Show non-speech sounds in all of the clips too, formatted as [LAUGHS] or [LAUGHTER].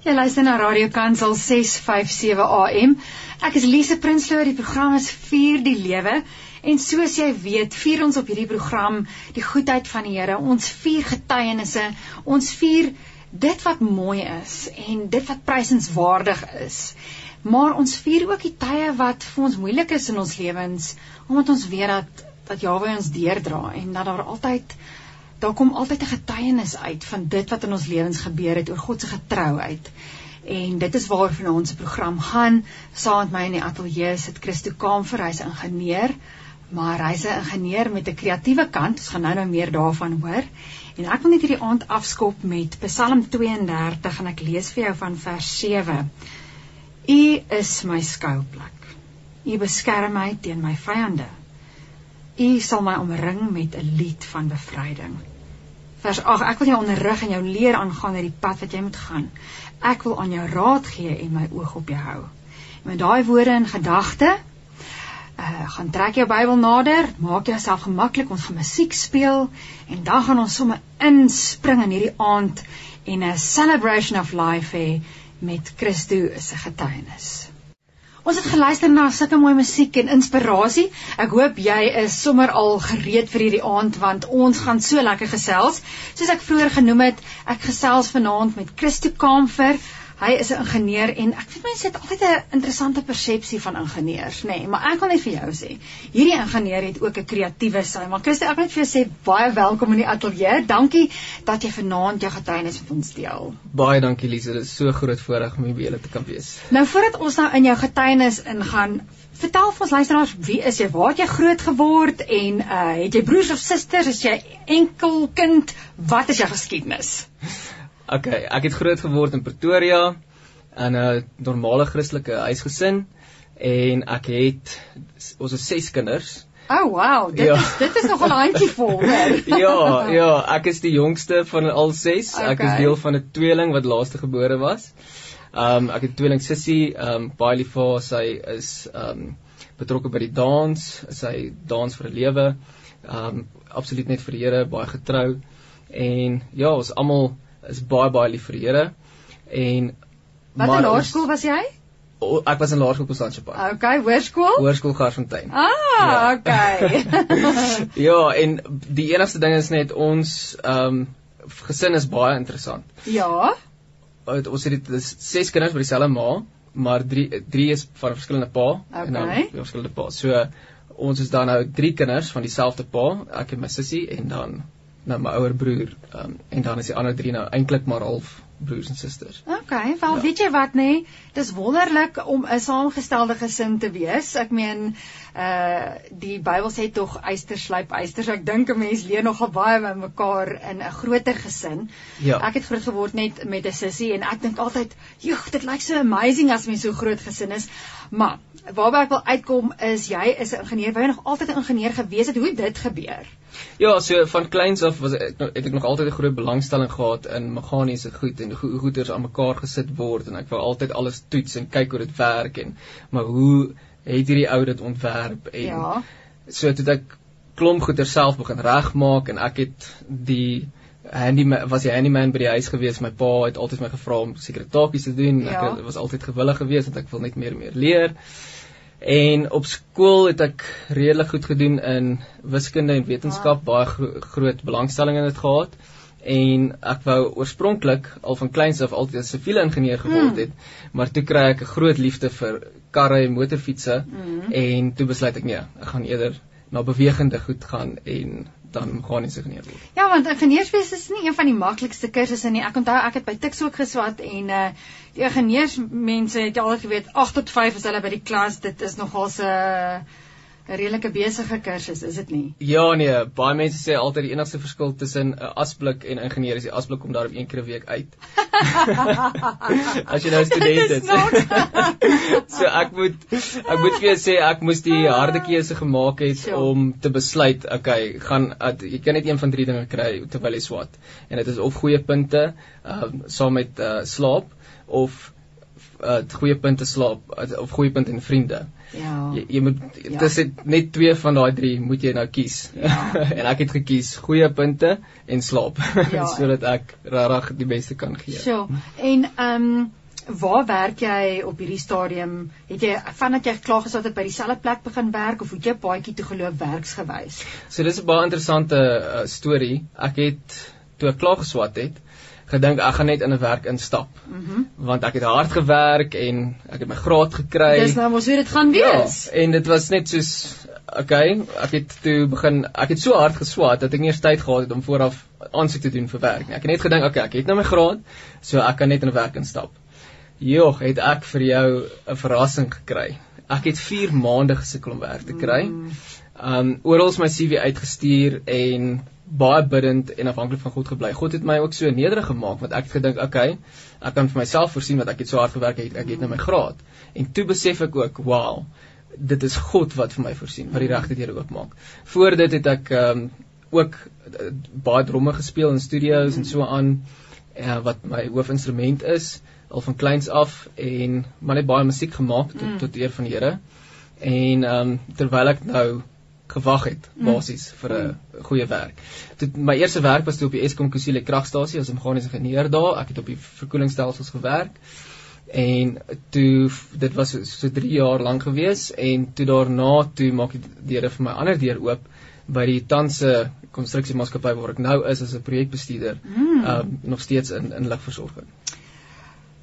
Jy luister na Radio Kansel 657 AM. Ek is Lise Prinsloo. Die program is Vier die Lewe. En soos jy weet, vier ons op hierdie program die goedheid van die Here. Ons vier getuienisse. Ons vier dit wat mooi is en dit wat prysenswaardig is. Maar ons vier ook die tye wat vir ons moeilik is in ons lewens, omdat ons weet dat dat Jahwe ons deurdra en dat daar altyd daar kom altyd 'n getuienis uit van dit wat in ons lewens gebeur het oor God se getrouheid. En dit is waarvan ons program gaan. Saam met my in die ateljee sit Christo Kaamfer, hy's 'n ingenieur, maar hy's 'n ingenieur met 'n kreatiewe kant. Ons gaan nou-nou meer daarvan hoor. En ek wil net hierdie aand afskop met Psalm 32 en ek lees vir jou van vers 7. U is my skuilplek. U beskerm my teen my vyande. U sal my omring met 'n lied van bevryding. Vers 8: Ek wil jou onderrig en jou leer aangaan oor die pad wat jy moet gaan. Ek wil aan jou raad gee en my oog op jou hou. En met daai woorde in gedagte, uh gaan trek jou Bybel nader, maak jouself gemaklik, ons gaan musiek speel en dan gaan ons sommer inspring in hierdie aand en 'n celebration of life hê met Christo se getuienis. Ons het geluister na sulke mooi musiek en inspirasie. Ek hoop jy is sommer al gereed vir hierdie aand want ons gaan so lekker gesels. Soos ek vroeër genoem het, ek gesels vanaand met Christo Kamfer. Hy is 'n ingenieur en ek weet mense het altyd 'n interessante persepsie van ingenieurs, nê, nee, maar ek wil net vir jou sê, hierdie ingenieur het ook 'n kreatiewe sy. Maar Christo, ek wil net vir jou sê baie welkom in die ateljee. Dankie dat jy vanaand jou getuienis met ons deel. Baie dankie Lise, dit is so groot voorreg om hier by julle te kan wees. Nou voordat ons nou in jou getuienis ingaan, vertel vir ons luisteraars, wie is jy? Waar het jy groot geword en uh het jy broers of susters? Is jy enkel kind? Wat is jou geskiedenis? Okay, ek het groot geword in Pretoria in 'n normale Christelike huisgesin en ek het ons het 6 kinders. Oh wow, dit ja. is dit is nog 'n handjie vol, hoor. [LAUGHS] ja, ja, ek is die jongste van al 6. Okay. Ek is deel van 'n tweeling wat laaste gebore was. Um ek het tweeling sussie, um baie lief vir haar. Sy is um betrokke by die dans, sy dans vir 'n lewe. Um absoluut net vir die Here, baie getrou. En ja, ons almal is baie baie lief vir die Here. En Wat in laerskool was jy? O, ek was in laerskool op Sanchapa. Okay, hoërskool? Hoërskool Garsfontein. Ah, ja. okay. [LAUGHS] ja, en die enigste ding is net ons ehm um, gesin is baie interessant. Ja. Ons het dit ses kinders by dieselfde ma, maar drie drie is van verskillende pa okay. en dan verskillende pa. So ons is dan nou drie kinders van dieselfde pa, ek en my sussie en dan nou my ouer broer um, en dan is die ander drie nou eintlik maar half broers en susters. OK, wel ja. weet jy wat nê, nee? dis wonderlik om 'n saamgestelde gesin te wees. Ek meen uh die Bybel sê tog eyster slyp eyster. So ek dink 'n mens leer nogal baie by mekaar in 'n groter gesin. Ja. Ek het groot geword net met 'n sussie en ek dink altyd, "Joeg, dit lyk so amazing as mens so groot gesin is." Maar waarby ek wil uitkom is jy is 'n ingenieur, wou jy nog altyd 'n ingenieur gewees het? Hoe het dit gebeur? Ja, so van kleins af was ek het ek nog altyd 'n groot belangstelling gehad in meganiese goed en hoe goeders aan mekaar gesit word en ek wou altyd alles toets en kyk hoe dit werk en maar hoe het hierdie ou dit ontwerp en ja. so toe ek klomp goeder self begin regmaak en ek het die handyman was die handyman by die huis gewees my pa het altyd my gevra om sekere taakies te doen ja. ek was altyd gewillig geweest want ek wil net meer en meer leer En op skool het ek redelik goed gedoen in wiskunde en wetenskap, baie gro groot belangstelling in dit gehad. En ek wou oorspronklik al van kleins af altyd 'n siviele ingenieur geword hmm. het, mm. maar toe kry ek 'n groot liefde vir karre en motorfietsse mm. en toe besluit ek nee, ek gaan eerder na bewegende goed gaan en dan meganies ingenieur word. Ja, want ingenieurswese is nie een van die maklikste kursusse nie. Ek onthou ek het by Tix ook geswat en uh die ingenieursmense het al geweet 8 tot 5 is hulle by die klas. Dit is nogal 'n uh, 'n redelike besige kursus, is dit nie? Ja nee, baie mense sê altyd die enigste verskil tussen 'n asblik en ingenieur is die asblik kom daar op een keer 'n week uit. [LAUGHS] As jy nou student is. [LAUGHS] so ek moet ek moet vir jou sê ek moes die harde keuse gemaak het sure. om te besluit, okay, gaan at, jy kan net een van drie dinge kry terwyl jy swat. En dit is of goeie punte, ehm um, saam met uh, slaap of uh, goeie punte slaap uh, of goeie punte en vriende. Ja. Jy, jy moet ja. dis net twee van daai drie moet jy nou kies. Ja. [LAUGHS] en ek het gekies goeie punte en slaap ja. [LAUGHS] sodat ek regtig die beste kan gee. So, en ehm um, waar werk jy op hierdie stadium? Het jy vandat jy klaar gesat het by dieselfde plek begin werk of het jy baadjie toe geloop werksgewys? So dis 'n baie interessante uh, storie. Ek het toe ek klaar geswat het, gedink ek gaan net in 'n werk instap. Mm want ek het hard gewerk en ek het my graad gekry. Dis nou mos hoe dit gaan wees. Ja, en dit was net soos okay, ek het toe begin ek het so hard geswat dat ek nie eers tyd gehad het om vooraf aansoek te doen vir werk nie. Ek het net gedink okay, ek het nou my graad, so ek kan net in 'n werk instap. Jogg, het ek vir jou 'n verrassing gekry. Ek het 4 maande gesukkel om werk te kry. Mm. Um oral my CV uitgestuur en baie bidend en afhanklik van God gebly. God het my ook so nederig gemaak want ek het gedink, okay, ek kan vir myself voorsien wat ek het so hard gewerk het, ek het nou my graad. En toe besef ek ook, wow, dit is God wat vir my voorsien, wat die regte deure oopmaak. Voor dit het ek um ook uh, baie dromme gespeel in studio's en so aan uh, wat my hoofinstrument is al van kleins af en maar net baie musiek gemaak tot mm. tot eer van die Here. En ehm um, terwyl ek nou gewag het mm. basies vir 'n mm. goeie werk. Toe my eerste werk was toe op die Eskom Kusile kragstasie as 'n meganiese ingenieur daar. Ek het op die verkoelingsstelsels gewerk. En toe dit was so, so 3 jaar lank gewees en toe daarna toe maak die Here vir my ander deur oop by die Tanse konstruksiemaatskappy waar ek nou is as 'n projekbestuurder. Mm. um, nog steeds in in ligversorging.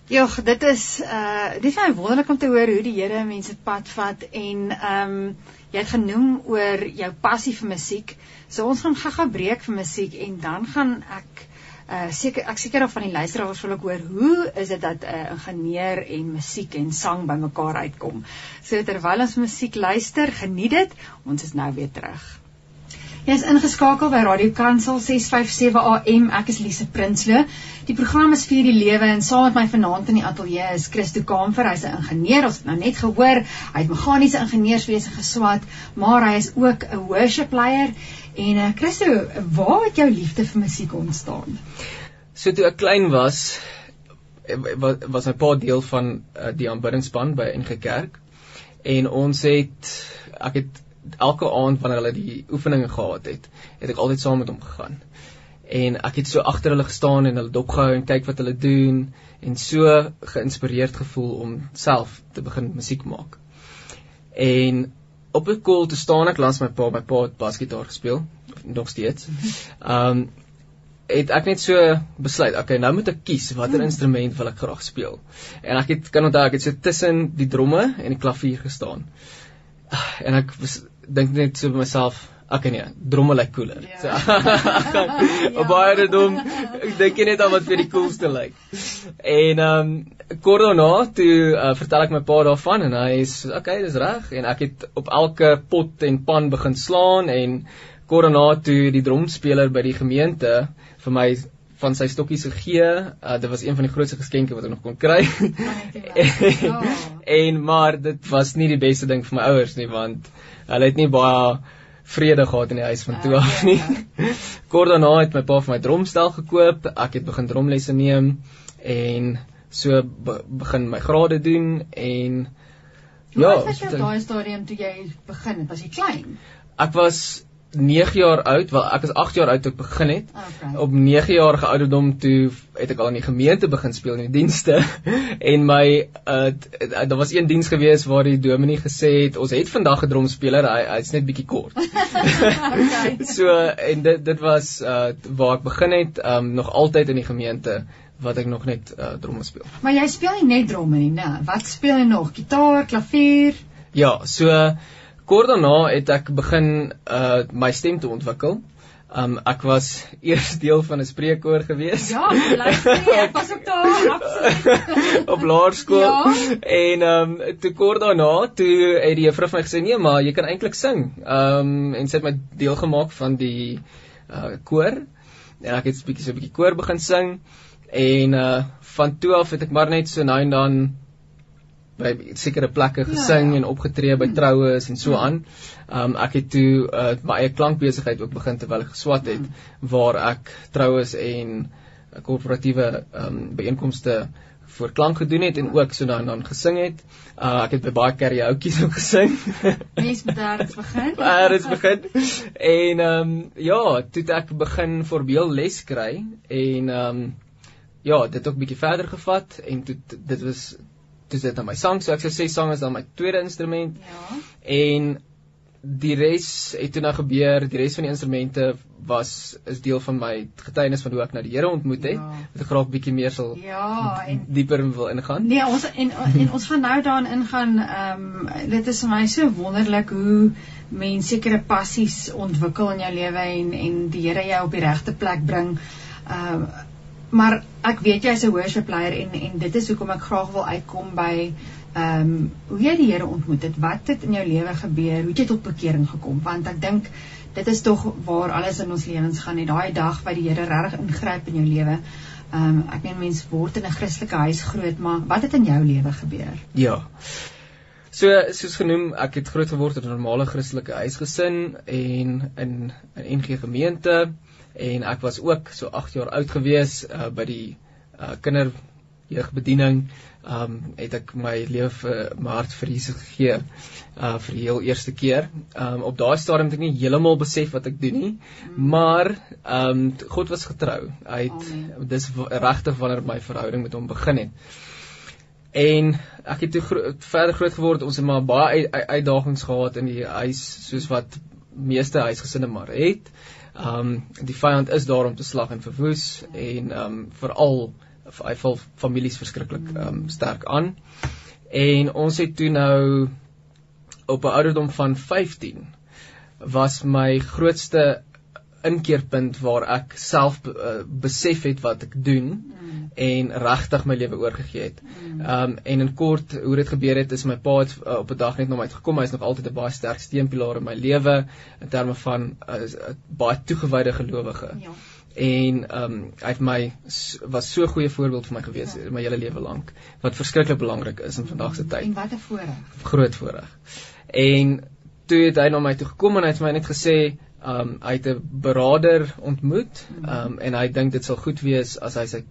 Ja, dit is uh dit is baie wonderlik om te hoor hoe die Here mense pad vat en ehm um, jy het genoem oor jou passie vir musiek. So ons gaan gaga breek vir musiek en dan gaan ek uh seker ek seker of van die luisteraars wil ek hoor hoe is dit dat 'n uh, ingenieur en musiek en sang bymekaar uitkom. So terwyl ons musiek luister, geniet dit. Ons is nou weer terug. Jy is ingeskakel by Radio Kansel 657 AM. Ek is Lise Prinsloo. Die program is vir die lewe en saam met my vanaand in die ateljee is Christo Kaamfer. Hy's 'n ingenieur. Ons het nou net gehoor hy het meganiese ingenieurswese geswat, maar hy is ook 'n worship leier. En uh, Christo, waar het jou liefde vir musiek ontstaan? So toe ek klein was, was my pa deel van uh, die aanbiddingspan by NG Kerk en ons het ek het elke aand wanneer hulle die oefeninge gehad het, het ek altyd saam met hom gegaan. En ek het so agter hulle gestaan en hulle dopgehou en kyk wat hulle doen en so geïnspireerd gevoel om self te begin musiek maak. En op 'n koel te staan ek langs my pa, my pa het basgitaar gespeel nog steeds. Um het ek net so besluit, okay, nou moet ek kies watter hmm. instrument wil ek graag speel. En ek het kan onthou ek het so tussen die dromme en die klavier gestaan. En ek was dink net so vir myself Okay nee, dromme lyk cooler. Ja. So, [LAUGHS] ja. baie dom. Ek dink net aan wat vir die coolste lyk. En ehm um, kort daarna toe uh, vertel ek my pa daarvan en hy is okay, dis reg en ek het op elke pot en pan begin slaan en kort daarna toe die dromspeler by die gemeente vir my van sy stokkies gegee. Uh, dit was een van die grootste geskenke wat ek nog kon kry. [LAUGHS] Oh, en maar dit was nie die beste ding vir my ouers nie want hulle het nie baie vrede gehad in die huis van toe ja, af ja, nie. Ja. [LAUGHS] Kort daarna het my pa vir my drumstel gekoop. Ek het begin drumlesse neem en so be begin my grade doen en ja, wat was jou daai stadium toe jy begin? Was jy klein? Ek was 9 jaar oud, wel ek was 8 jaar oud toe ek begin het. Okay. Op 9 jarige ouderdom toe het ek al in die gemeente begin speel in die dienste [LAUGHS] en my uh daar was een diens gewees waar die dominee gesê het ons het vandag 'n drumspeler, hy hy's net bietjie kort. okay. [LAUGHS] [LAUGHS] So en dit dit was uh waar ek begin het, um nog altyd in die gemeente wat ek nog net uh drum speel. Maar jy speel nie net drum nie, né? Wat speel jy nog? Gitaar, klavier? Ja, so uh, kort daarna het ek begin uh my stem te ontwikkel. Um ek was [LAUGHS] eers deel van 'n spreekkoor gewees. Ja, luister, [LAUGHS] ek was ook daar absoluut. [LAUGHS] op laerskool. Ja. En um toe kort daarna, toe het die juffrou vir my gesê, "Nee, maar jy kan eintlik sing." Um en sy het my deel gemaak van die uh koor. En ek het 'n bietjie so 'n bietjie koor begin sing. En uh van toe af het ek maar net so nou en dan by sekere plekke ja, gesing ja, ja. en opgetree by troues en so mm. aan. Um ek het toe uh, my eie klankbesigheid ook begin terwyl ek geswat het mm. waar ek troues en korporatiewe um byeenkomste voor klank gedoen het en ook so dan dan gesing het. Uh ek het by baie karaoke's ook gesing. [LAUGHS] Mens moet daar eens begin. [LAUGHS] Daar is begin. En ehm um, ja, toe ek begin voorbeeld les kry en ehm um, ja, dit ook bietjie verder gevat en toe dit was dis dit aan my sang, so ek sou sê sang is dan my tweede instrument. Ja. En die res het toe nou gebeur, die res van die instrumente was is deel van my getuienis van hoe ek na die Here ontmoet het. Ja. Wat ek graag bietjie meer sal Ja, en dieper wil ingaan. Nee, ons en en ons gaan nou daarin ingaan. Ehm um, dit is vir my so wonderlik hoe mense sekere passies ontwikkel in jou lewe en en die Here jou op die regte plek bring. Ehm uh, maar ek weet jy is 'n worship leier en en dit is hoekom ek graag wil uitkom by ehm um, hoe jy die Here ontmoet het, wat het in jou lewe gebeur, hoe het jy tot bekering gekom? Want ek dink dit is tog waar alles in ons lewens gaan, net daai dag wat die Here regtig ingryp in jou lewe. Ehm um, ek meen mense word in 'n Christelike huis groot, maar wat het in jou lewe gebeur? Ja. So soos genoem, ek het groot geword in 'n normale Christelike huisgesin en in 'n NG gemeente en ek was ook so 8 jaar oud gewees uh, by die uh, kinder jeugbediening um het ek my lewe vir my hart vir Jesus gegee uh vir die heel eerste keer. Um op daai stadium het ek nie heeltemal besef wat ek doen nie, mm. maar um God was getrou. Hy het Amen. dis regtig wanneer my verhouding met hom begin het. En ek het toe gro verder groot geword. Ons het maar baie uitdagings gehad in die huis soos wat meeste huisgesinne maar het. Um die vyand is daar om te slag en verwoes en um veral hy val families verskriklik um, sterk aan. En ons het toe nou op 'n ouderdom van 15 was my grootste inkeerpunt waar ek self uh, besef het wat ek doen mm. en regtig my lewe oorgegee het. Mm. Um en in kort hoe dit gebeur het is my pa het uh, op 'n dag net na my gekom. Hy's nog altyd 'n baie sterk steunpilaar in my lewe in terme van 'n uh, baie toegewyde gelowige. Ja en ehm um, hy het my was so 'n goeie voorbeeld vir my gewees ja. my hele lewe lank wat verskriklik belangrik is in vandag se tyd. En wat 'n voorreg. Groot voorreg. En toe het hy na my toe gekom en hy het my net gesê ehm um, hy het 'n beraader ontmoet mm. um, en hy dink dit sal goed wees as hy sy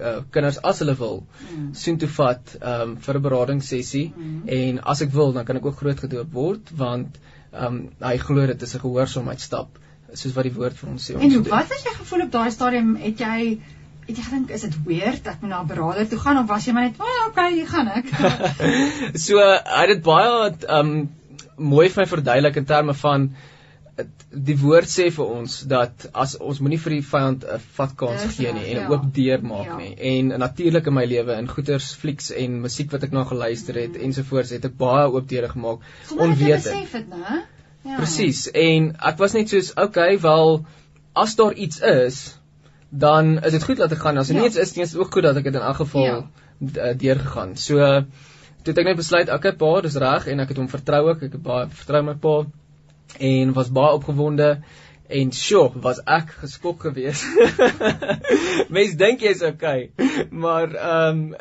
uh, kinders as hulle wil mm. sien toe vat um, vir 'n beradingssessie mm. en as ek wil dan kan ek ook groot gedoop word want um, hy glo dit is 'n gehoorsaamheidstap soos wat die woord vir ons sê. En wat het jy gevoel op daai stadium? Het jy het jy gedink is dit weird dat ek na 'n beraader toe gaan of was jy maar net, "O, oh, okay, hier gaan ek." [LAUGHS] so, hy het dit baie um mooi vir my verduidelik in terme van die woord sê vir ons dat as ons moenie vir die vyand 'n vatkans gee nie en ja. oop deur maak ja. nie en natuurlik in my lewe in goeters flieks en musiek wat ek nou geluister het mm. ensovoorts het ek baie oop deure gemaak onwetend. Besef dit, né? Ja. Presies. En ek was net soos, okay, wel as daar iets is, dan is dit goed dat ek gaan. As er ja. niks is, dan is dit ook goed dat ek dit in elk geval ja. Eh, deur gegaan. So toe het ek net besluit, okay, pa, dis reg en ek het hom vertrou. Ek het baie vertrou my pa en was baie opgewonde en sjoe, was ek geskok geweest. [LAUGHS] Mense dink jy's okay. Maar ehm um,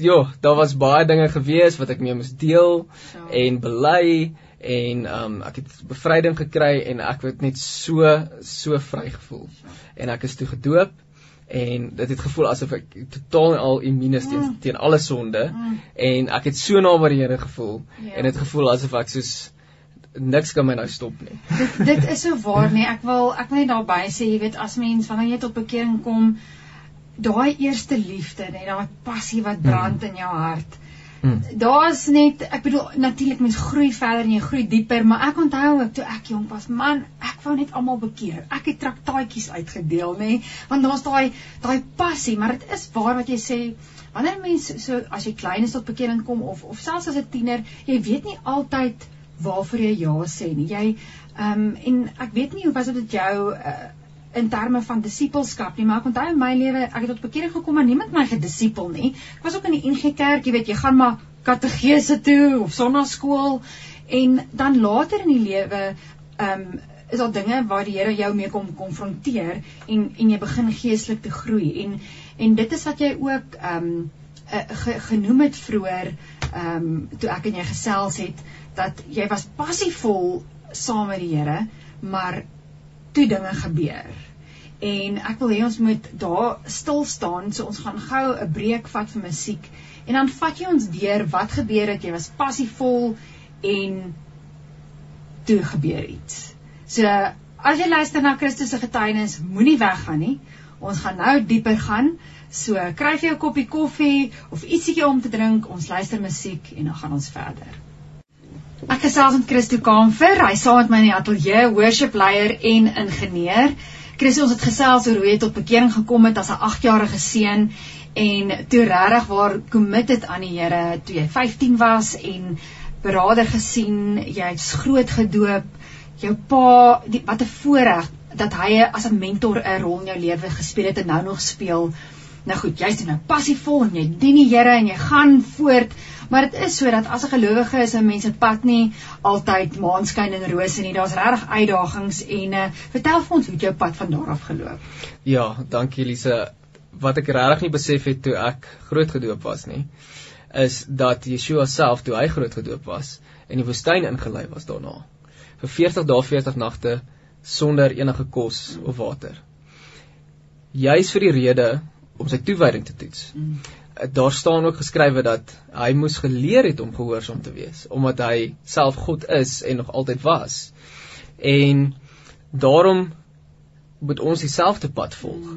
ja, daar was baie dinge gewees wat ek mee moes deel so. en bely en um ek het bevryding gekry en ek het net so so vry gevoel. En ek is toe gedoop en dit het gevoel asof ek totaal en al immuun is teen, mm. teen alle sonde mm. en ek het so na by die Here gevoel ja. en dit gevoel asof ek soos niks kan my nou stop nie. [LAUGHS] dit dit is so waar nie. Ek wil ek wil net daarby sê, jy weet as mens wanneer jy tot bekering kom, daai eerste liefde, net daai passie wat brand mm. in jou hart. Hmm. Daar's net ek bedoel natuurlik mens groei verder en jy groei dieper, maar ek onthou ook toe ek jonk was, man, ek wou net almal bekeer. Ek het traktaatjies uitgedeel, nê, want daar's daai daai passie, maar dit is waar wat jy sê, wanneer mense so as jy klein is tot bekering kom of of selfs as 'n tiener, jy weet nie altyd waarvoor jy ja sê nie. Jy ehm um, en ek weet nie hoe was dit jou uh, in terme van disippelskap nie, maar ek onthou in my lewe, ek het tot bekering gekom maar niemand my gedisipel nie. Ek was ook in die NG Kerk, jy weet, jy gaan maar kategese toe of sonnaskool en dan later in die lewe ehm um, is daar dinge waar die Here jou mee kom konfronteer en en jy begin geestelik te groei en en dit is wat jy ook ehm um, ge, genoem het vroeër ehm um, toe ek en jy gesels het dat jy was passievol saam met die Here maar toe dinge gebeur. En ek wil hê ons moet daar stil staan, so ons gaan gou 'n breek vat vir musiek en dan vat jy ons deur wat gebeur het. Jy was passievol en toe gebeur iets. So as jy luister na Christus se getuienis, moenie weggaan nie. Ons gaan nou dieper gaan. So kry vir jou 'n koppie koffie of ietsiekie om te drink. Ons luister musiek en dan gaan ons verder. Ek gesels met Christo Kamfer. Hy saam met my in die ateljee, worship leier en ingenieur. Christo, ons het gesels oor hoe jy tot bekering gekom het as 'n 8-jarige seun en toe regtig waar committed aan die Here toe jy 15 was en beraader gesien, jy's groot gedoop. Jou pa, die, wat 'n voorreg dat hy as 'n mentor 'n rol in jou lewe gespeel het en nou nog speel. Nou goed, jy's nou passievol en jy dien die Here en jy gaan voort, maar dit is so dat as 'n gelowige is 'n mens se pad nie altyd maanskyn en rose nie. Daar's regtig uitdagings en uh, vertel vir ons hoe jou pad van daar af geloop. Ja, dankie Elise. Wat ek regtig nie besef het toe ek groot gedoop was nie, is dat Yeshua self toe hy groot gedoop was in die woestyn ingelei was daarna. Vir 40 dae 40 nagte sonder enige kos of water. Juis vir die rede om sy toewyding te toets. Daar staan ook geskrywe dat hy moes geleer het om gehoorsaam te wees omdat hy self God is en nog altyd was. En daarom moet ons dieselfde pad volg.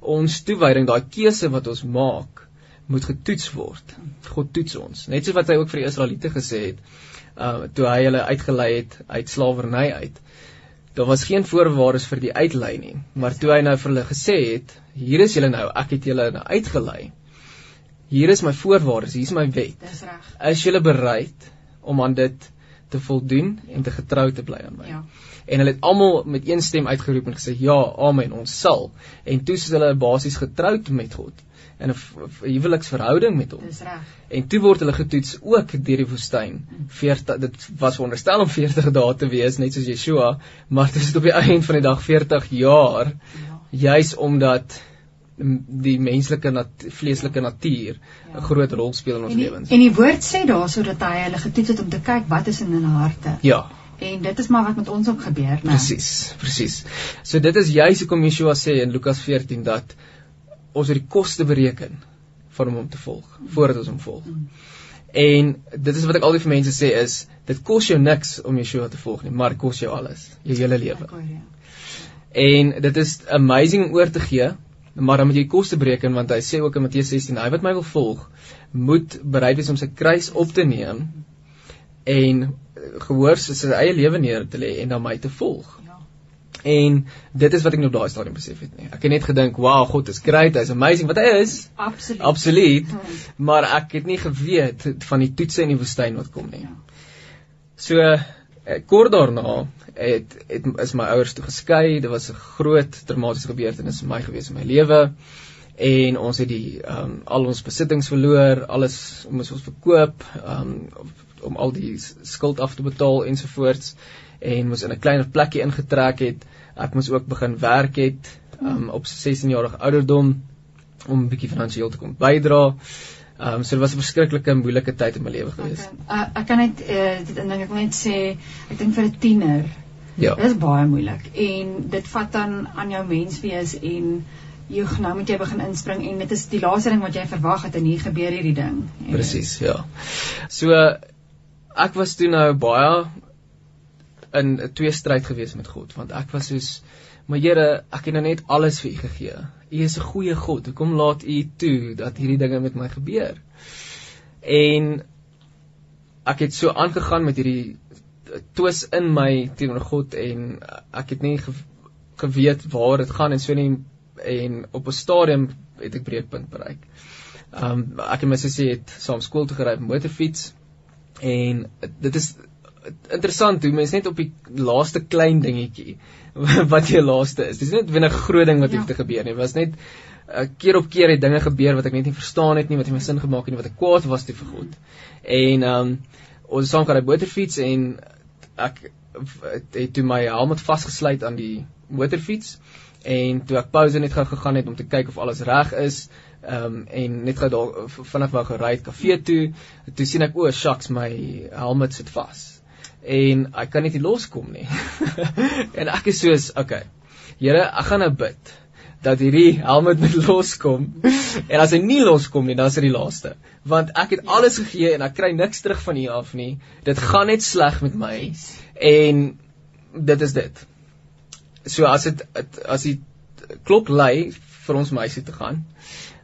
Ons toewyding, daai keuse wat ons maak, moet getoets word. God toets ons. Net soos wat hy ook vir die Israeliete gesê het, uh toe hy hulle uitgelei het uit slawerny uit. Daar was geen voorwaardes vir die uitlei nie, maar toe hy nou vir hulle gesê het, hier is julle nou, ek het julle nou uitgelei. Hier is my voorwaardes, hier is my wet. Dis reg. Is julle bereid om aan dit te voldoen en te getrou te bly aan my? Ja. En hulle het almal met een stem uitgeroep en gesê ja, amen, ons sal. En toe is hulle basies getroud met God in 'n huweliksverhouding met hom. Dis reg. En toe word hulle getoets ook deur die woestyn. 40 dit was veronderstel om 40 dae te wees net soos Yeshua, maar dit is op die einde van die dag 40 jaar. Ja. Juis omdat die menslike nat vleeslike natuur 'n ja. groot rol speel in ons lewens. En die woord sê daarso dat hy hulle getoets het om te kyk wat is in hulle harte. Ja. En dit is maar wat met ons ook gebeur, né? Presies, presies. So dit is juis hoekom Yeshua sê in Lukas 14 dat ons het die koste bereken van hom om te volg voordat ons hom volg. En dit is wat ek altyd vir mense sê is dit kos jou niks om Yeshua te volg nie, maar dit kos jou alles, jou hele lewe. Ja. En dit is amazing om oor te gee, maar dan moet jy koste bereken want hy sê ook in Matteus 16, hy wat my wil volg, moet bereid wees om sy kruis op te neem en gehoor sy eie lewe neer te lê en dan my te volg. En dit is wat ek nou daai stadium besef het nie. Ek het net gedink, "Wow, God is great, hy's amazing." Wat hy is? Absoluut. Absoluut. Hmm. Maar ek het nie geweet van die toetse in die woestyn wat kom nie. Ja. So eh, kort daarna het het is my ouers toe geskei. Dit was 'n groot traumatiese gebeurtenis vir my gewees in my lewe. En ons het die ehm um, al ons besittings verloor, alles moes ons verkoop, ehm um, om al die skuld af te betaal ensovoorts en moes in 'n kleiner plekkie ingetrek het. Ek moes ook begin werk het um, op 16 jarige ouderdom om 'n bietjie finansiëel te kon bydra. Ehm um, so dit was 'n verskriklike moeilike tyd in my lewe gewees. Okay. Uh, ek kan net uh, dit ding ek wil net sê, ek dink vir 'n tiener Ja. Dit is baie moeilik en dit vat dan aan jou menswees en jy nou moet jy begin inspring en dit is die laaste ding wat jy verwag het en hier gebeur hierdie ding. Presies, ja. So ek was toe nou baie in 'n twee stryd gewees met God want ek was soos maar Here ek het nou net alles vir u gegee. U is 'n goeie God. Hoekom laat u toe dat hierdie dinge met my gebeur? En ek het so aangegaan met hierdie twis in my teenoor God en ek het nie geweet waar dit gaan en so nie en op 'n stadium het ek breekpunt bereik. Um ek en my sussie het saam skool toe gery met motorfiets en dit is interessant hoe mense net op die laaste klein dingetjie [LAUGHS] wat jou laaste is. Dis net wenig groot ding wat ja. het te gebeur nie. Was net 'n uh, keer op keer het dinge gebeur wat ek net nie verstaan het nie, wat nie my sin gemaak het nie, wat ek kwaad was te vir God. En ehm um, ons saam gaan by motorfiets en ek het toe my helm vasgesluit aan die motorfiets en toe ek pouse net gou gegaan het om te kyk of alles reg is ehm um, en net gou daar vinnig wou gery het kafee toe toe sien ek o, shucks my helm sit vas en ek kan net nie loskom nie. [LAUGHS] en ek is soos, okay. Here, ek gaan nou bid dat hierdie helmet moet [LAUGHS] loskom. en as hy nie loskom nie, dan is dit die laaste. Want ek het alles gegee en ek kry niks terug van U af nie. Dit gaan net sleg met my. En dit is dit. So as dit as die klok lui vir ons meisie te gaan,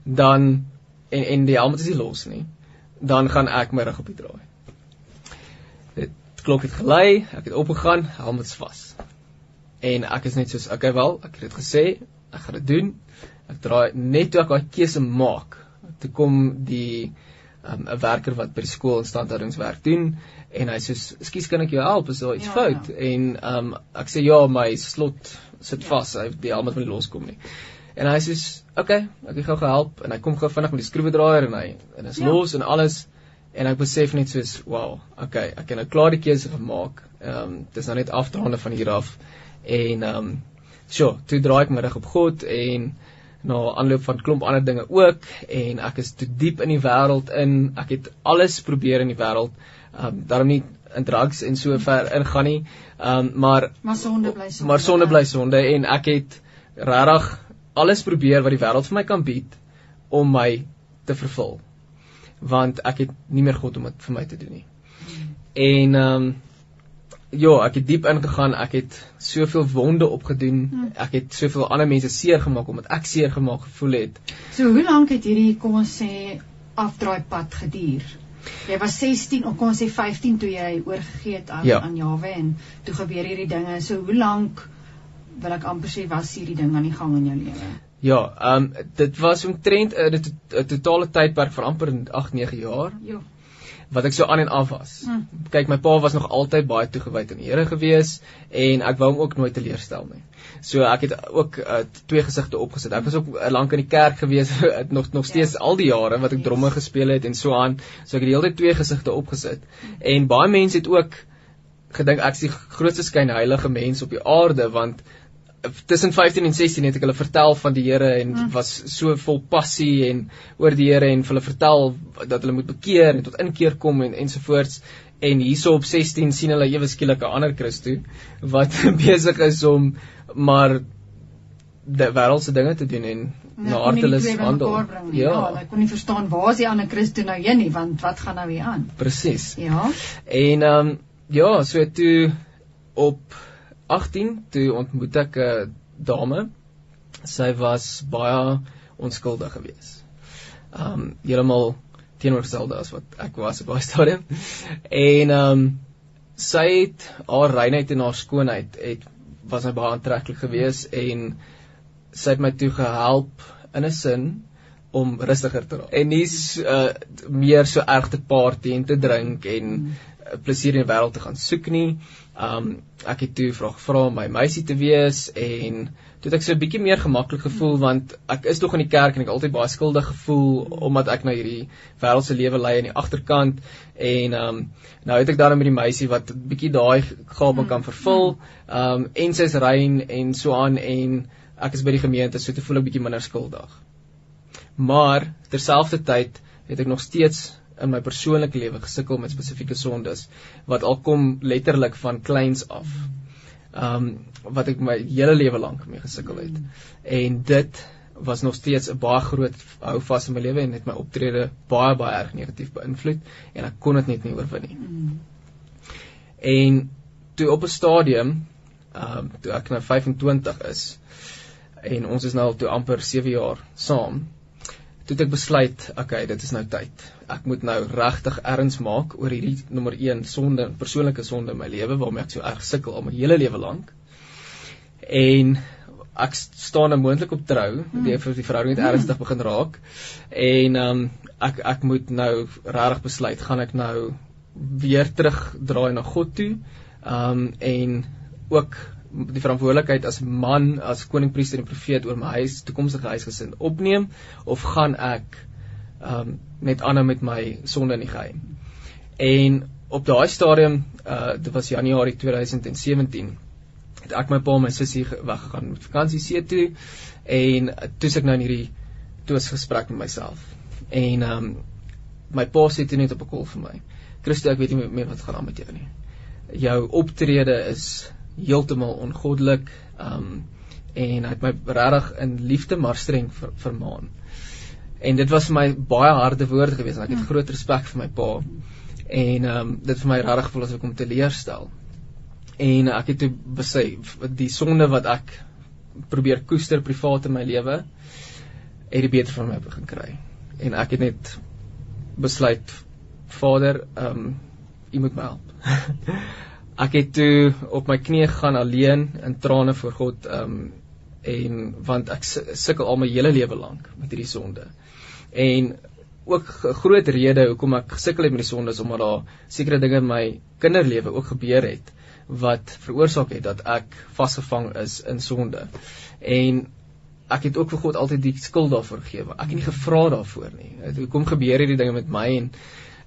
dan en en die helmet is nie los nie, dan gaan ek my rug op die draai. Klok het gelei, ek het opgegaan, helmet is vas. En ek is net soos, okay wel, ek het dit gesê, ek gaan dit doen. Ek draai net toe ek daai keuse maak. Toe kom die um, 'n um, werker wat by die skool instandhoudingswerk doen en hy sê, "Ekskuus, kan ek jou help? Is daar iets ja, fout?" Ja. En um, ek sê, "Ja, my slot sit ja. vas. Hy die helmet moet nie loskom nie." En hy sê, "Oké, okay, ek gaan gou help." En hy kom gou vinnig met die skroewedraaier en hy en is ja. los en alles. En ek besef net soos, "Wow, okay, ek het nou klaar die keuse gemaak. Ehm um, dis nou net afdraande van hier af." En ehm um, so, toe draai ek my rug op God en na aanloop van klomp ander dinge ook en ek is te diep in die wêreld in. Ek het alles probeer in die wêreld. Ehm um, daarom nie in drugs en so ver ingaan nie. Ehm um, maar maar sonde bly sonde. Maar sonde bly sonde en ek het regtig alles probeer wat die wêreld vir my kan bied om my te vervul. Want ek het nie meer God om dit vir my te doen nie. En ehm um, ja, ek het diep ingegaan. Ek het soveel wonde opgedoen. Hmm. Ek het soveel ander mense seer gemaak omdat ek seer gemaak gevoel het. So hoe lank het hierdie kom ons sê afdraai pad geduur? Jy was 16 of kom ons sê 15 toe jy oorgegee het aan ja. aan Jawe en toe gebeur hierdie dinge. So hoe lank wil ek amper sê was hierdie ding aan die gang in jou lewe? Ja, ehm um, dit was omtrent 'n totale tydperk van amper 8 9 jaar. Ja wat ek so aan en af was. Hmm. Kyk, my pa was nog altyd baie toegewyd aan die Here gewees en ek wou hom ook nooit teleurstel nie. So ek het ook uh, twee gesigte opgesit. Ek was ook uh, lank in die kerk gewees, [LAUGHS] nog nog steeds ja. al die jare wat ek yes. dromme gespeel het en so aan. So ek het die hele tyd twee gesigte opgesit. Hmm. En baie mense het ook gedink ek is die grootste skynheilige mens op die aarde want tussen 15 en 16 het ek hulle vertel van die Here en mm. was so vol passie en oor die Here en hulle vertel dat hulle moet bekeer en tot inkeer kom en ensovoorts en hierso op 16 sien hulle ewe skielik 'n ander Christus wat [LAUGHS] besig is om maar die wêreldse dinge te doen en ja, na hartelis handel. Ja, ja ek kon nie verstaan waar is die ander Christus nou heen nie want wat gaan nou hier aan? Presies. Ja. En ehm um, ja, so toe op 18 toe ontmoet ek 'n dame. Sy was baie onskuldig geweest. Um heeltemal teenoorgestelde as wat ek was op daai [LAUGHS] stadium. En um sy het haar reinheid en haar skoonheid het was my baie aantreklik geweest en sy het my toe gehelp in 'n sin om rustiger te raak. En nie uh, meer so erg te party en te drink en mm plesier in die wêreld te gaan soek nie. Um ek het toe vra gevra om my meisie te wees en toe het ek so 'n bietjie meer gemaklik gevoel want ek is tog in die kerk en ek altyd baie skuldig gevoel omdat ek nou hierdie wêreldse lewe lei aan die agterkant en um nou het ek dan met die meisie wat bietjie daai gawe kan vervul. Um en sy's rein en so aan en ek is by die gemeente so te voel ek bietjie minder skuldig. Maar terselfdertyd het ek nog steeds in my persoonlike lewe gesukkel met spesifieke sondes wat al kom letterlik van kleins af. Um wat ek my hele lewe lank mee gesukkel het. En dit was nog steeds 'n baie groot hou vas in my lewe en het my optrede baie baie erg negatief beïnvloed en ek kon dit net nie oorwin nie. En toe op 'n stadium um toe ek nou 25 is en ons is nou al toe amper 7 jaar saam toe ek besluit, okay, dit is nou tyd. Ek moet nou regtig erns maak oor hierdie nommer 1 sonde, persoonlike sonde in my lewe waarmee ek so erg sukkel al my hele lewe lank. En ek staan nou moontlik op trou, hmm. die vir die verhouding het hmm. ernstig begin raak. En um, ek ek moet nou regtig besluit, gaan ek nou weer terugdraai na God toe. Um, en ook die verantwoordelikheid as man, as koningpriester en profeet oor my huis, toekomstige huisgesin opneem of gaan ek ehm um, net aanhou met my sonde in die geheim. En op daai stadium, uh dit was Januarie 2017, het ek my pa en my sussie weggegaan met vakansie see toe en toe ek nou in hierdie toes gesprek met myself. En ehm um, my pa sê toe net op 'n kol vir my. Christo, ek weet nie meer wat gaan aan met jou nie. Jou optrede is heeltemal ongoddelik. Um en hy het my regtig in liefde maar streng ver, vermaan. En dit was vir my baie harde woorde gewees ek het mm. groot respek vir my pa. En ehm um, dit vir my regtig gevoel asof ek hom teleurstel. En ek het toe besef die sonde wat ek probeer koester privaat in my lewe het dit beter van my begin kry. En ek het net besluit Vader, ehm um, U moet my help. [LAUGHS] ek het toe op my knieë gegaan alleen in trane voor God um, en want ek sukkel al my hele lewe lank met hierdie sonde. En ook 'n groot rede hoekom ek gesukkel het met die sonde is omdat daar sekere dinge in my kinderlewe ook gebeur het wat veroorsaak het dat ek vasgevang is in sonde. En ek het ook vir God altyd die skuld daarvoor gegee. Ek het nie gevra daarvoor nie. Hoekom gebeur hierdie dinge met my en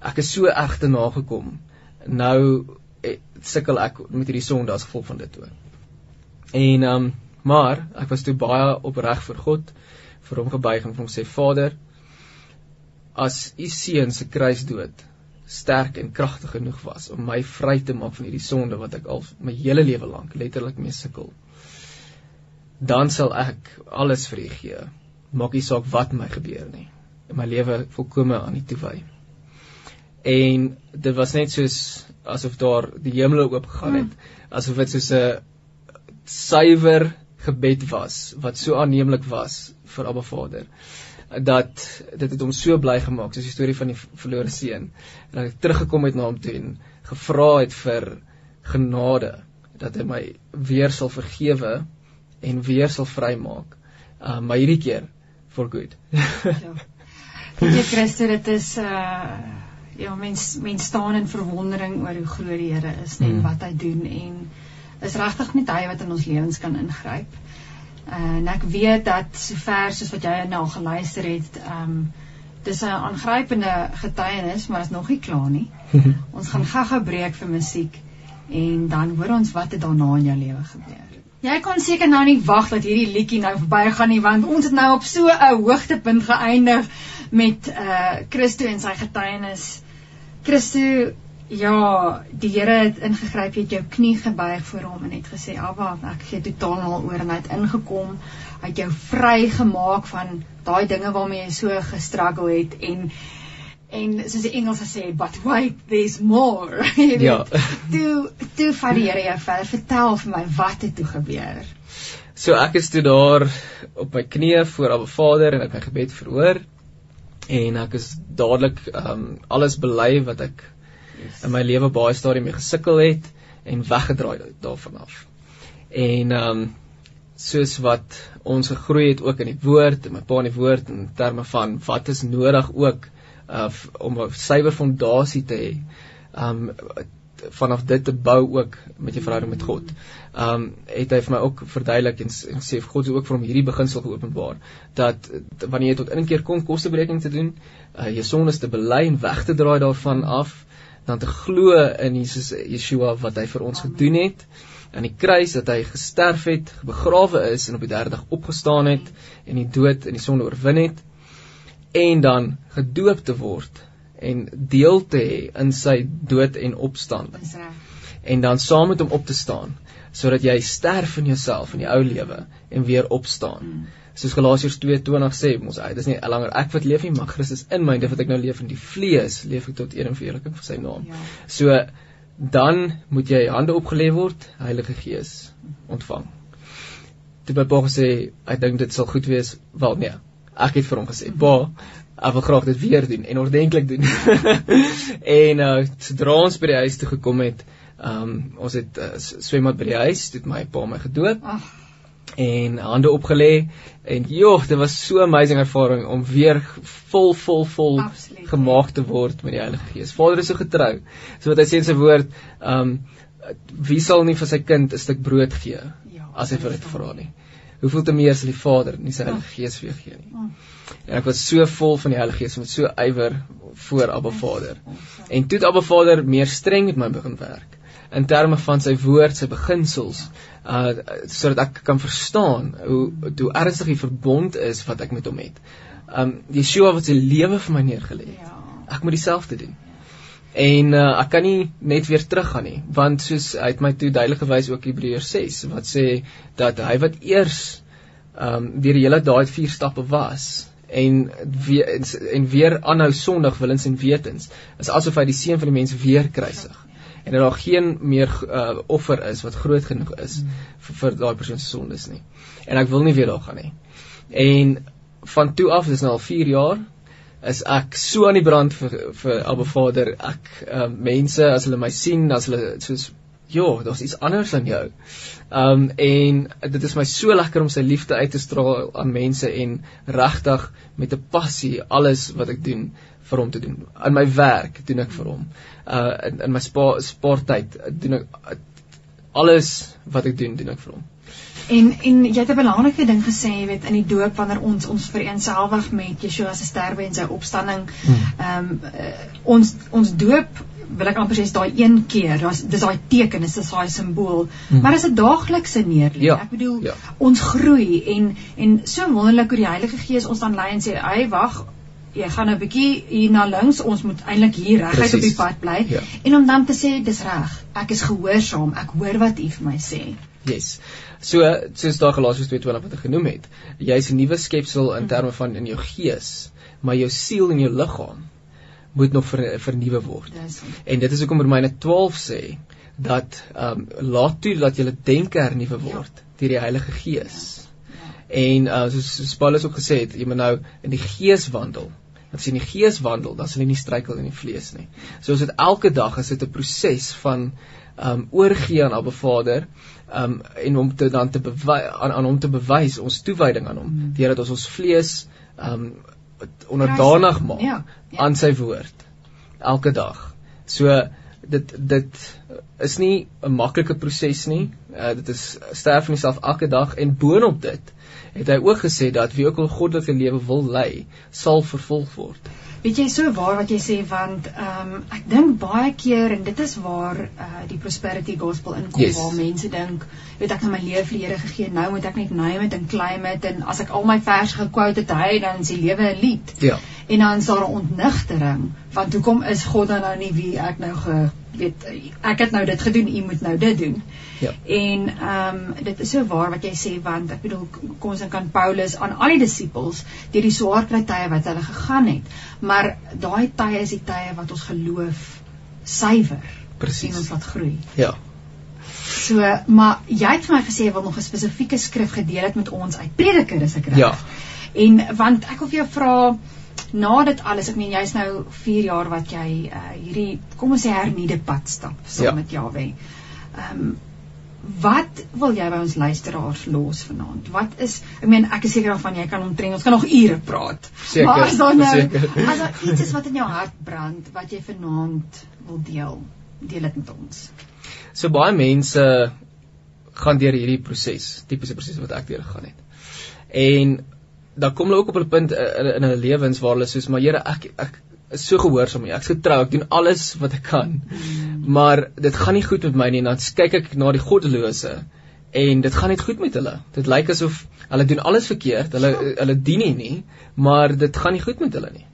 ek is so erg te nagekom. Nou sukkel ek met hierdie sonde as gevolg van dit ook. En ehm um, maar ek was toe baie opreg vir God vir hom gebuig en vir hom sê Vader as u seun se kruisdood sterk en kragtig genoeg was om my vry te maak van hierdie sonde wat ek al my hele lewe lank letterlik mee sukkel dan sal ek alles vir u gee. Maak nie saak wat my gebeur nie. My lewe volkome aan u toewy en dit was net soos asof daar die hemel oop gegaan het mm. asof dit soos 'n suiwer gebed was wat so aanneemlik was vir Abba Vader dat dit het hom so bly gemaak soos die storie van die verlore seun en dat ek teruggekom het na hom toe en gevra het vir genade dat hy my weer sal vergewe en weer sal vrymaak. Uh, maar hierdie keer for good. Ja. Jy Christus dit is uh ja mens mens staan in verwondering oor hoe groot die Here is en hmm. wat hy doen en is regtig net hy wat in ons lewens kan ingryp en ek weet dat sover soos wat jy nou geluister het, ehm um, dis 'n aangrypende getuienis, maar is nog nie klaar nie. [LAUGHS] ons gaan gou-gou breek vir musiek en dan hoor ons wat het daarna in jou lewe gebeur. Jy kan seker nou nie wag dat hierdie liedjie nou verbygaan nie want ons het nou op so 'n hoogtepunt geëindig met uh Christo en sy getuienis. Christo Ja, die Here het ingegryp, het jou knie gebuig voor hom en het gesê, "Abba, ek gee totaal al oor en hy het ingekom. Hy het jou vrygemaak van daai dinge waarmee jy so gestruggle het en en soos die Engels sê, but wait, there's more." [LAUGHS] ja. Toe toe vat die Here jou verder. Vertel vir my wat het toe gebeur. So ek is toe daar op my knieë voor Abba Vader en ek het my gebed verhoor en ek is dadelik um, alles bely wat ek yes. in my lewe baie stadium mee gesukkel het en weggedraai daarvan af. En um, soos wat ons gegroei het ook in die woord en my pa in die woord in terme van wat is nodig ook uh, om 'n suiwer fondasie te hê. Um, vanaf dit te bou ook met jou verhouding met God. Ehm um, het hy vir my ook verduidelik en, en sê God het ook vir hom hierdie beginsel geopenbaar dat wanneer jy tot inkeer kom kosteberekening te doen, uh, jou sondes te bely en weg te draai daarvan af dan te glo in Jesus Yeshua wat hy vir ons gedoen het aan die kruis dat hy gesterf het, begrawe is en op die derde dag opgestaan het en die dood en die sonde oorwin het en dan gedoop te word en deel te hê in sy dood en opstanding. En dan saam met hom op te staan sodat jy sterf in jouself in die ou lewe en weer opstaan. Hmm soos Galasiërs 2:20 sê, mos hy, dis nie langer ek wat leef nie, maar Christus in my, dit wat ek nou leef in die vlees, leef ek tot eer en verheerliking vir sy naam. Ja. So dan moet jy hande opgelê word, Heilige Gees ontvang. Toe by Paul gesê, ek dink dit sal goed wees, wel nee. Ek het vir hom gesê, "Pa, ek wil graag dit weer doen en ordentlik doen." [LAUGHS] en uh sodra ons by die huis toe gekom het, ehm um, ons het uh, swembad by die huis, het my pa my gedoop. Ag en hande opgelê en joh, dit was so 'n amazing ervaring om weer vol vol vol Absoluut. gemaak te word met die Heilige Gees. Vader is so getrou. So wat hy sê in sy woord, ehm um, wie sal nie vir sy kind 'n stuk brood gee ja, as hy vir dit vra nie. Hoeveel te meer sal die Vader nie sy Heilige Gees vir jou gee nie. En ek was so vol van die Heilige Gees met so ywer voor Abba Vader. En toe het Abba Vader meer streng met my begin werk in terme van sy woord, sy beginsels, uh sodat ek kan verstaan hoe hoe ernstig die verbond is wat ek met hom het. Um Yeshua wat sy lewe vir my neergelê het. Ja. Ek moet dieselfde doen. En uh, ek kan nie net weer teruggaan nie, want soos hy het my toe duidelik gewys ook Hebreërs 6 wat sê dat hy wat eers um, deur die hele daai vier stappe was en weer en weer aanhou sondig willens en wetens, is asof hy die seun van die mens weer kruisig. En dat daar geen meer uh, offer is wat groot genoeg is vir, vir daai persoon se sondes nie. En ek wil nie weer daar gaan nie. En van toe af, dis nou al 4 jaar, is ek so aan die brand vir vir Abba Vader. Ek ehm uh, mense as hulle my sien, as hulle soos ja, daar's iets anders aan jou. Um, en dit is my so lekker om sy liefde uit te straal aan mense en regtig met 'n passie alles wat ek doen vir hom te doen. In my werk doen ek vir hom. Uh in, in my spa, sporttyd doen ek alles wat ek doen, doen ek vir hom. En en jy het 'n belangrike ding gesê, jy weet in die doop wanneer ons ons vereenselwig met Yeshua se sterwe en sy opstanding. Hmm. Ehm um, uh, ons ons doop wil ek amper sê is daai een keer, dis dis daai teken, dis daai simbool. Hmm. Maar is 'n daaglikse neerlê. Ja, ek bedoel ja. ons groei en en so wonderlik hoe die Heilige Gees ons dan lei en sê, "Ag, wag, jy gaan nou 'n bietjie hier na links, ons moet eintlik hier reguit op die pad bly." Ja. En om dan te sê, "Dis reg, ek is gehoorsaam, ek hoor wat U vir my sê." Yes. So soos daar Galasiërs 2:20 wat ek genoem het, jy's 'n nuwe skepsel in terme van in jou gees, maar jou siel en jou liggaam moet nog ver, vernuwe word. En dit is hoekom Romeine 12 sê dat ehm um, laat toe dat jy denke hernuwe word ja. deur die Heilige Gees. Ja. En uh, soos, soos Paulus ook gesê het, jy moet nou in die Gees wandel. As jy in die Gees wandel, dan sal jy nie struikel in die vlees nie. So is dit elke dag is dit 'n proses van um, oorgee aan Abba Vader um en om te dan te bewys aan aan hom te bewys ons toewyding aan hom mm. deurdat ons ons vlees um onderdanig maak ja, ja. aan sy woord elke dag. So dit dit is nie 'n maklike proses nie. Uh, dit is sterf in jouself elke dag en boonop dit het hy ook gesê dat wie ook al goddelike lewe wil lei, sal vervolg word. Weet jy so waar wat jy sê want ehm um, ek dink baie keer en dit is waar uh, die prosperity gospel inkom yes. waar mense dink weet ek nou my lewe vir die Here gegee nou moet ek net name en claim it en as ek al my vers gekwote het hy dan is die lewe 'n lied. Ja. En dan is daar 'n ontnigtering want hoekom is God dan nou nie wie ek nou ge weet ek het nou dit gedoen u moet nou dit doen. Ja. En ehm um, dit is so waar wat jy sê want ek bedoel kom ons kan Paulus aan al die disippels deur die swaar kry tye wat hulle gegaan het, maar daai tye is die tye wat ons geloof suiwer. Presies. En ons laat groei. Ja. So, maar jy het vir my gesê jy wil nog 'n spesifieke skrif gedeel het met ons uit Prediker, is ek reg? Ja. En want ek wil vir jou vra na dit alles, ek meen jy's nou 4 jaar wat jy uh, hierdie kom ons sê hernieude pad stap saam ja. met Jawe. Ehm um, wat wil jy by ons luisteraars los vanaand? Wat is ek meen ek is seker daarvan jy kan omtrent ons kan nog ure praat. Seker. Maar as daar nou as daar iets is wat in jou hart brand wat jy vanaand wil deel, deel dit met ons. So baie mense gaan deur hierdie proses, tipiese proses wat ek deur gegaan het. En dan kom hulle ook op 'n punt in, in hulle lewens waar hulle soos maar Here ek ek is so gehoorsaam jou. Ek's getrou, ek doen alles wat ek kan. Maar dit gaan nie goed met my nie. Dan kyk ek na die goddelose en dit gaan net goed met hulle. Dit lyk asof hulle doen alles verkeerd. Hulle hulle dien nie nie, maar dit gaan nie goed met hulle nie.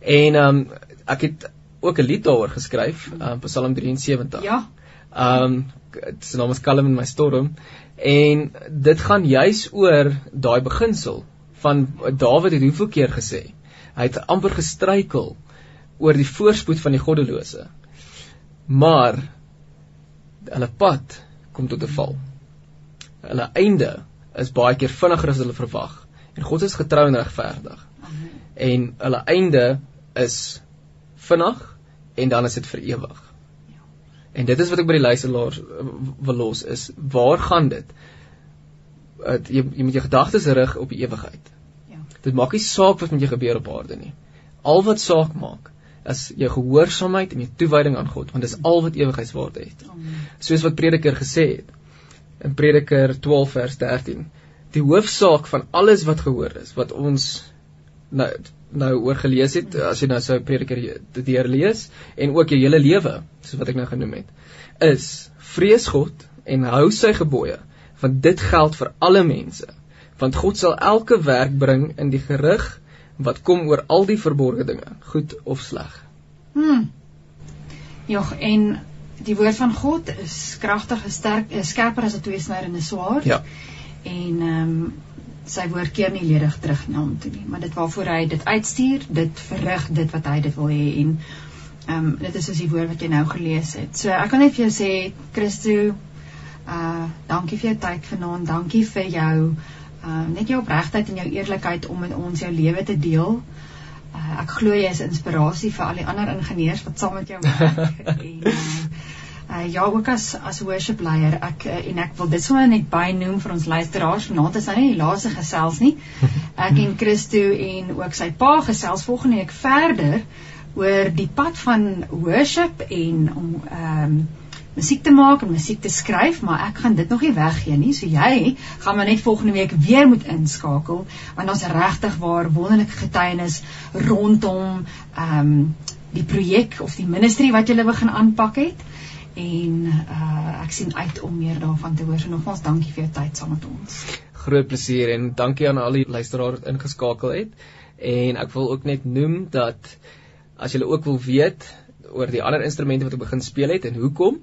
En ehm um, ek het ook 'n lied daaroor geskryf, um, Psalm 73. Ja. Ehm um, dit se naam is Kalm in my storm en dit gaan juis oor daai beginsel van Dawid het hoeveel keer gesê Hy het amper gestruikel oor die voorspoed van die goddelose. Maar hulle pad kom tot 'n val. Hulle einde is baie keer vinniger as hulle verwag. En God is getrou en regverdig. En hulle einde is vinnig en dan is dit vir ewig. En dit is wat ek by die luisteraars wil los is, waar gaan dit? Jy jy moet jou gedagtes rig op die ewigheid. Dit maak nie saak wat met jou gebeur op aarde nie. Al wat saak maak is jou gehoorsaamheid en jou toewyding aan God, want dis al wat ewigheidswaarde het. Soos wat Prediker gesê het in Prediker 12 vers 13. Die hoofsaak van alles wat gehoor is, wat ons nou nou oor gelees het, as jy nou sou Prediker deur lees en ook jou hele lewe, soos wat ek nou genoem het, is vrees God en hou sy gebooie, want dit geld vir alle mense want God sal elke werk bring in die gerig wat kom oor al die verborgde dinge, goed of sleg. Hm. Ja, en die woord van God is kragtig, sterk, skerper as 'n tweesnydende swaard. Ja. En ehm um, sy woord keer nie ledig terug na hom toe nie, maar dit waarvoor hy dit uitstuur, dit verrig dit wat hy dit wil hê en ehm um, dit is soos die woord wat jy nou gelees het. So ek kan net vir jou sê Christo uh dankie vir jou tyd vanaand, dankie vir jou uh net jou opregtheid en jou eerlikheid om met ons jou lewe te deel. Uh ek glo jy is inspirasie vir al die ander ingenieurs wat saam met jou werk. [LAUGHS] En Uh, ja ook as as worship leier ek uh, en ek wil dit sommer net bynoem vir ons luisteraars. Vanaand is nou nie die laaste gesels nie. Ek en Christo en ook sy pa gesels volgende week verder oor die pad van worship en om ehm um, musiek te maak en musiek te skryf maar ek gaan dit nog nie weggee nie so jy gaan maar net volgende week weer moet inskakel want ons regtig waar wonderlike getuienis rondom ehm um, die projek of die ministry wat jy begin aanpak het en uh, ek sien uit om meer daarvan te hoor. So nogmaals dankie vir jou tyd saam met ons. Groot plesier en dankie aan al die luisteraars wat ingeskakel het. En ek wil ook net noem dat as julle ook wil weet oor die ander instrumente wat ek begin speel het en hoekom,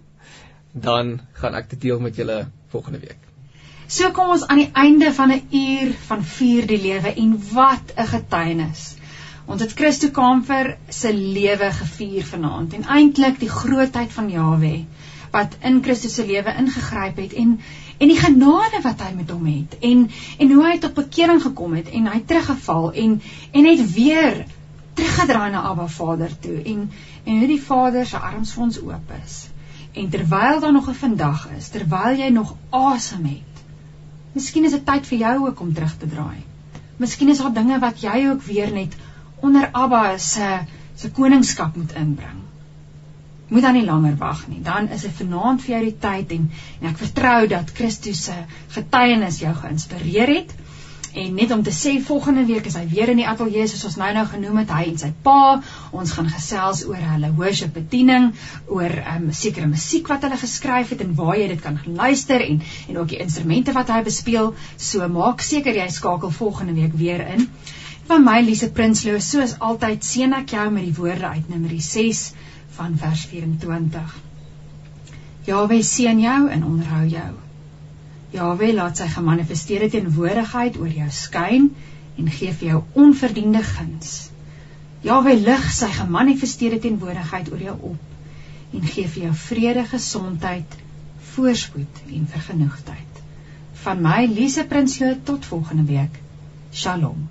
dan gaan ek dit deel met julle volgende week. So kom ons aan die einde van 'n uur van vier die lewe en wat 'n getuienis. Ons het Christo Kamfer se lewe gevier vanaand en eintlik die grootheid van Jawe wat in Christus se lewe ingegryp het en en die genade wat hy met hom het en en hoe hy tot bekering gekom het en hy teruggeval en en net weer teruggedraai na Abba Vader toe en en hoe die Vader se arms vir ons oop is. En terwyl daar nog 'n vandag is, terwyl jy nog asem het, miskien is dit tyd vir jou ook om terug te draai. Miskien is daar dinge wat jy ook weer net onder Abba se se koningskap moet inbring. Moet dan nie langer wag nie. Dan is dit vanaand vir jou die tyd en en ek vertrou dat Christus se getuienis jou geïnspireer het. En net om te sê volgende week is hy weer in die ateljee soos ons nou nou genoem het hy en sy pa. Ons gaan gesels oor hulle worship bediening, oor 'n um, sekere musiek wat hulle geskryf het en waar jy dit kan luister en en ook die instrumente wat hy bespeel. So maak seker jy skakel volgende week weer in van my Lise Prinsloo soos altyd seën ek jou met die woorde uit Numeri 6 van vers 24. Jawe seën jou en onderhou jou. Jawe laat sy gemanifesteerde teenwoordigheid oor jou skyn en gee vir jou onverdiende guns. Jawe lig sy gemanifesteerde teenwoordigheid oor jou op en gee vir jou vrede, gesondheid, voorspoed en vergenoegdheid. Van my Lise Prinsloo tot volgende week. Shalom.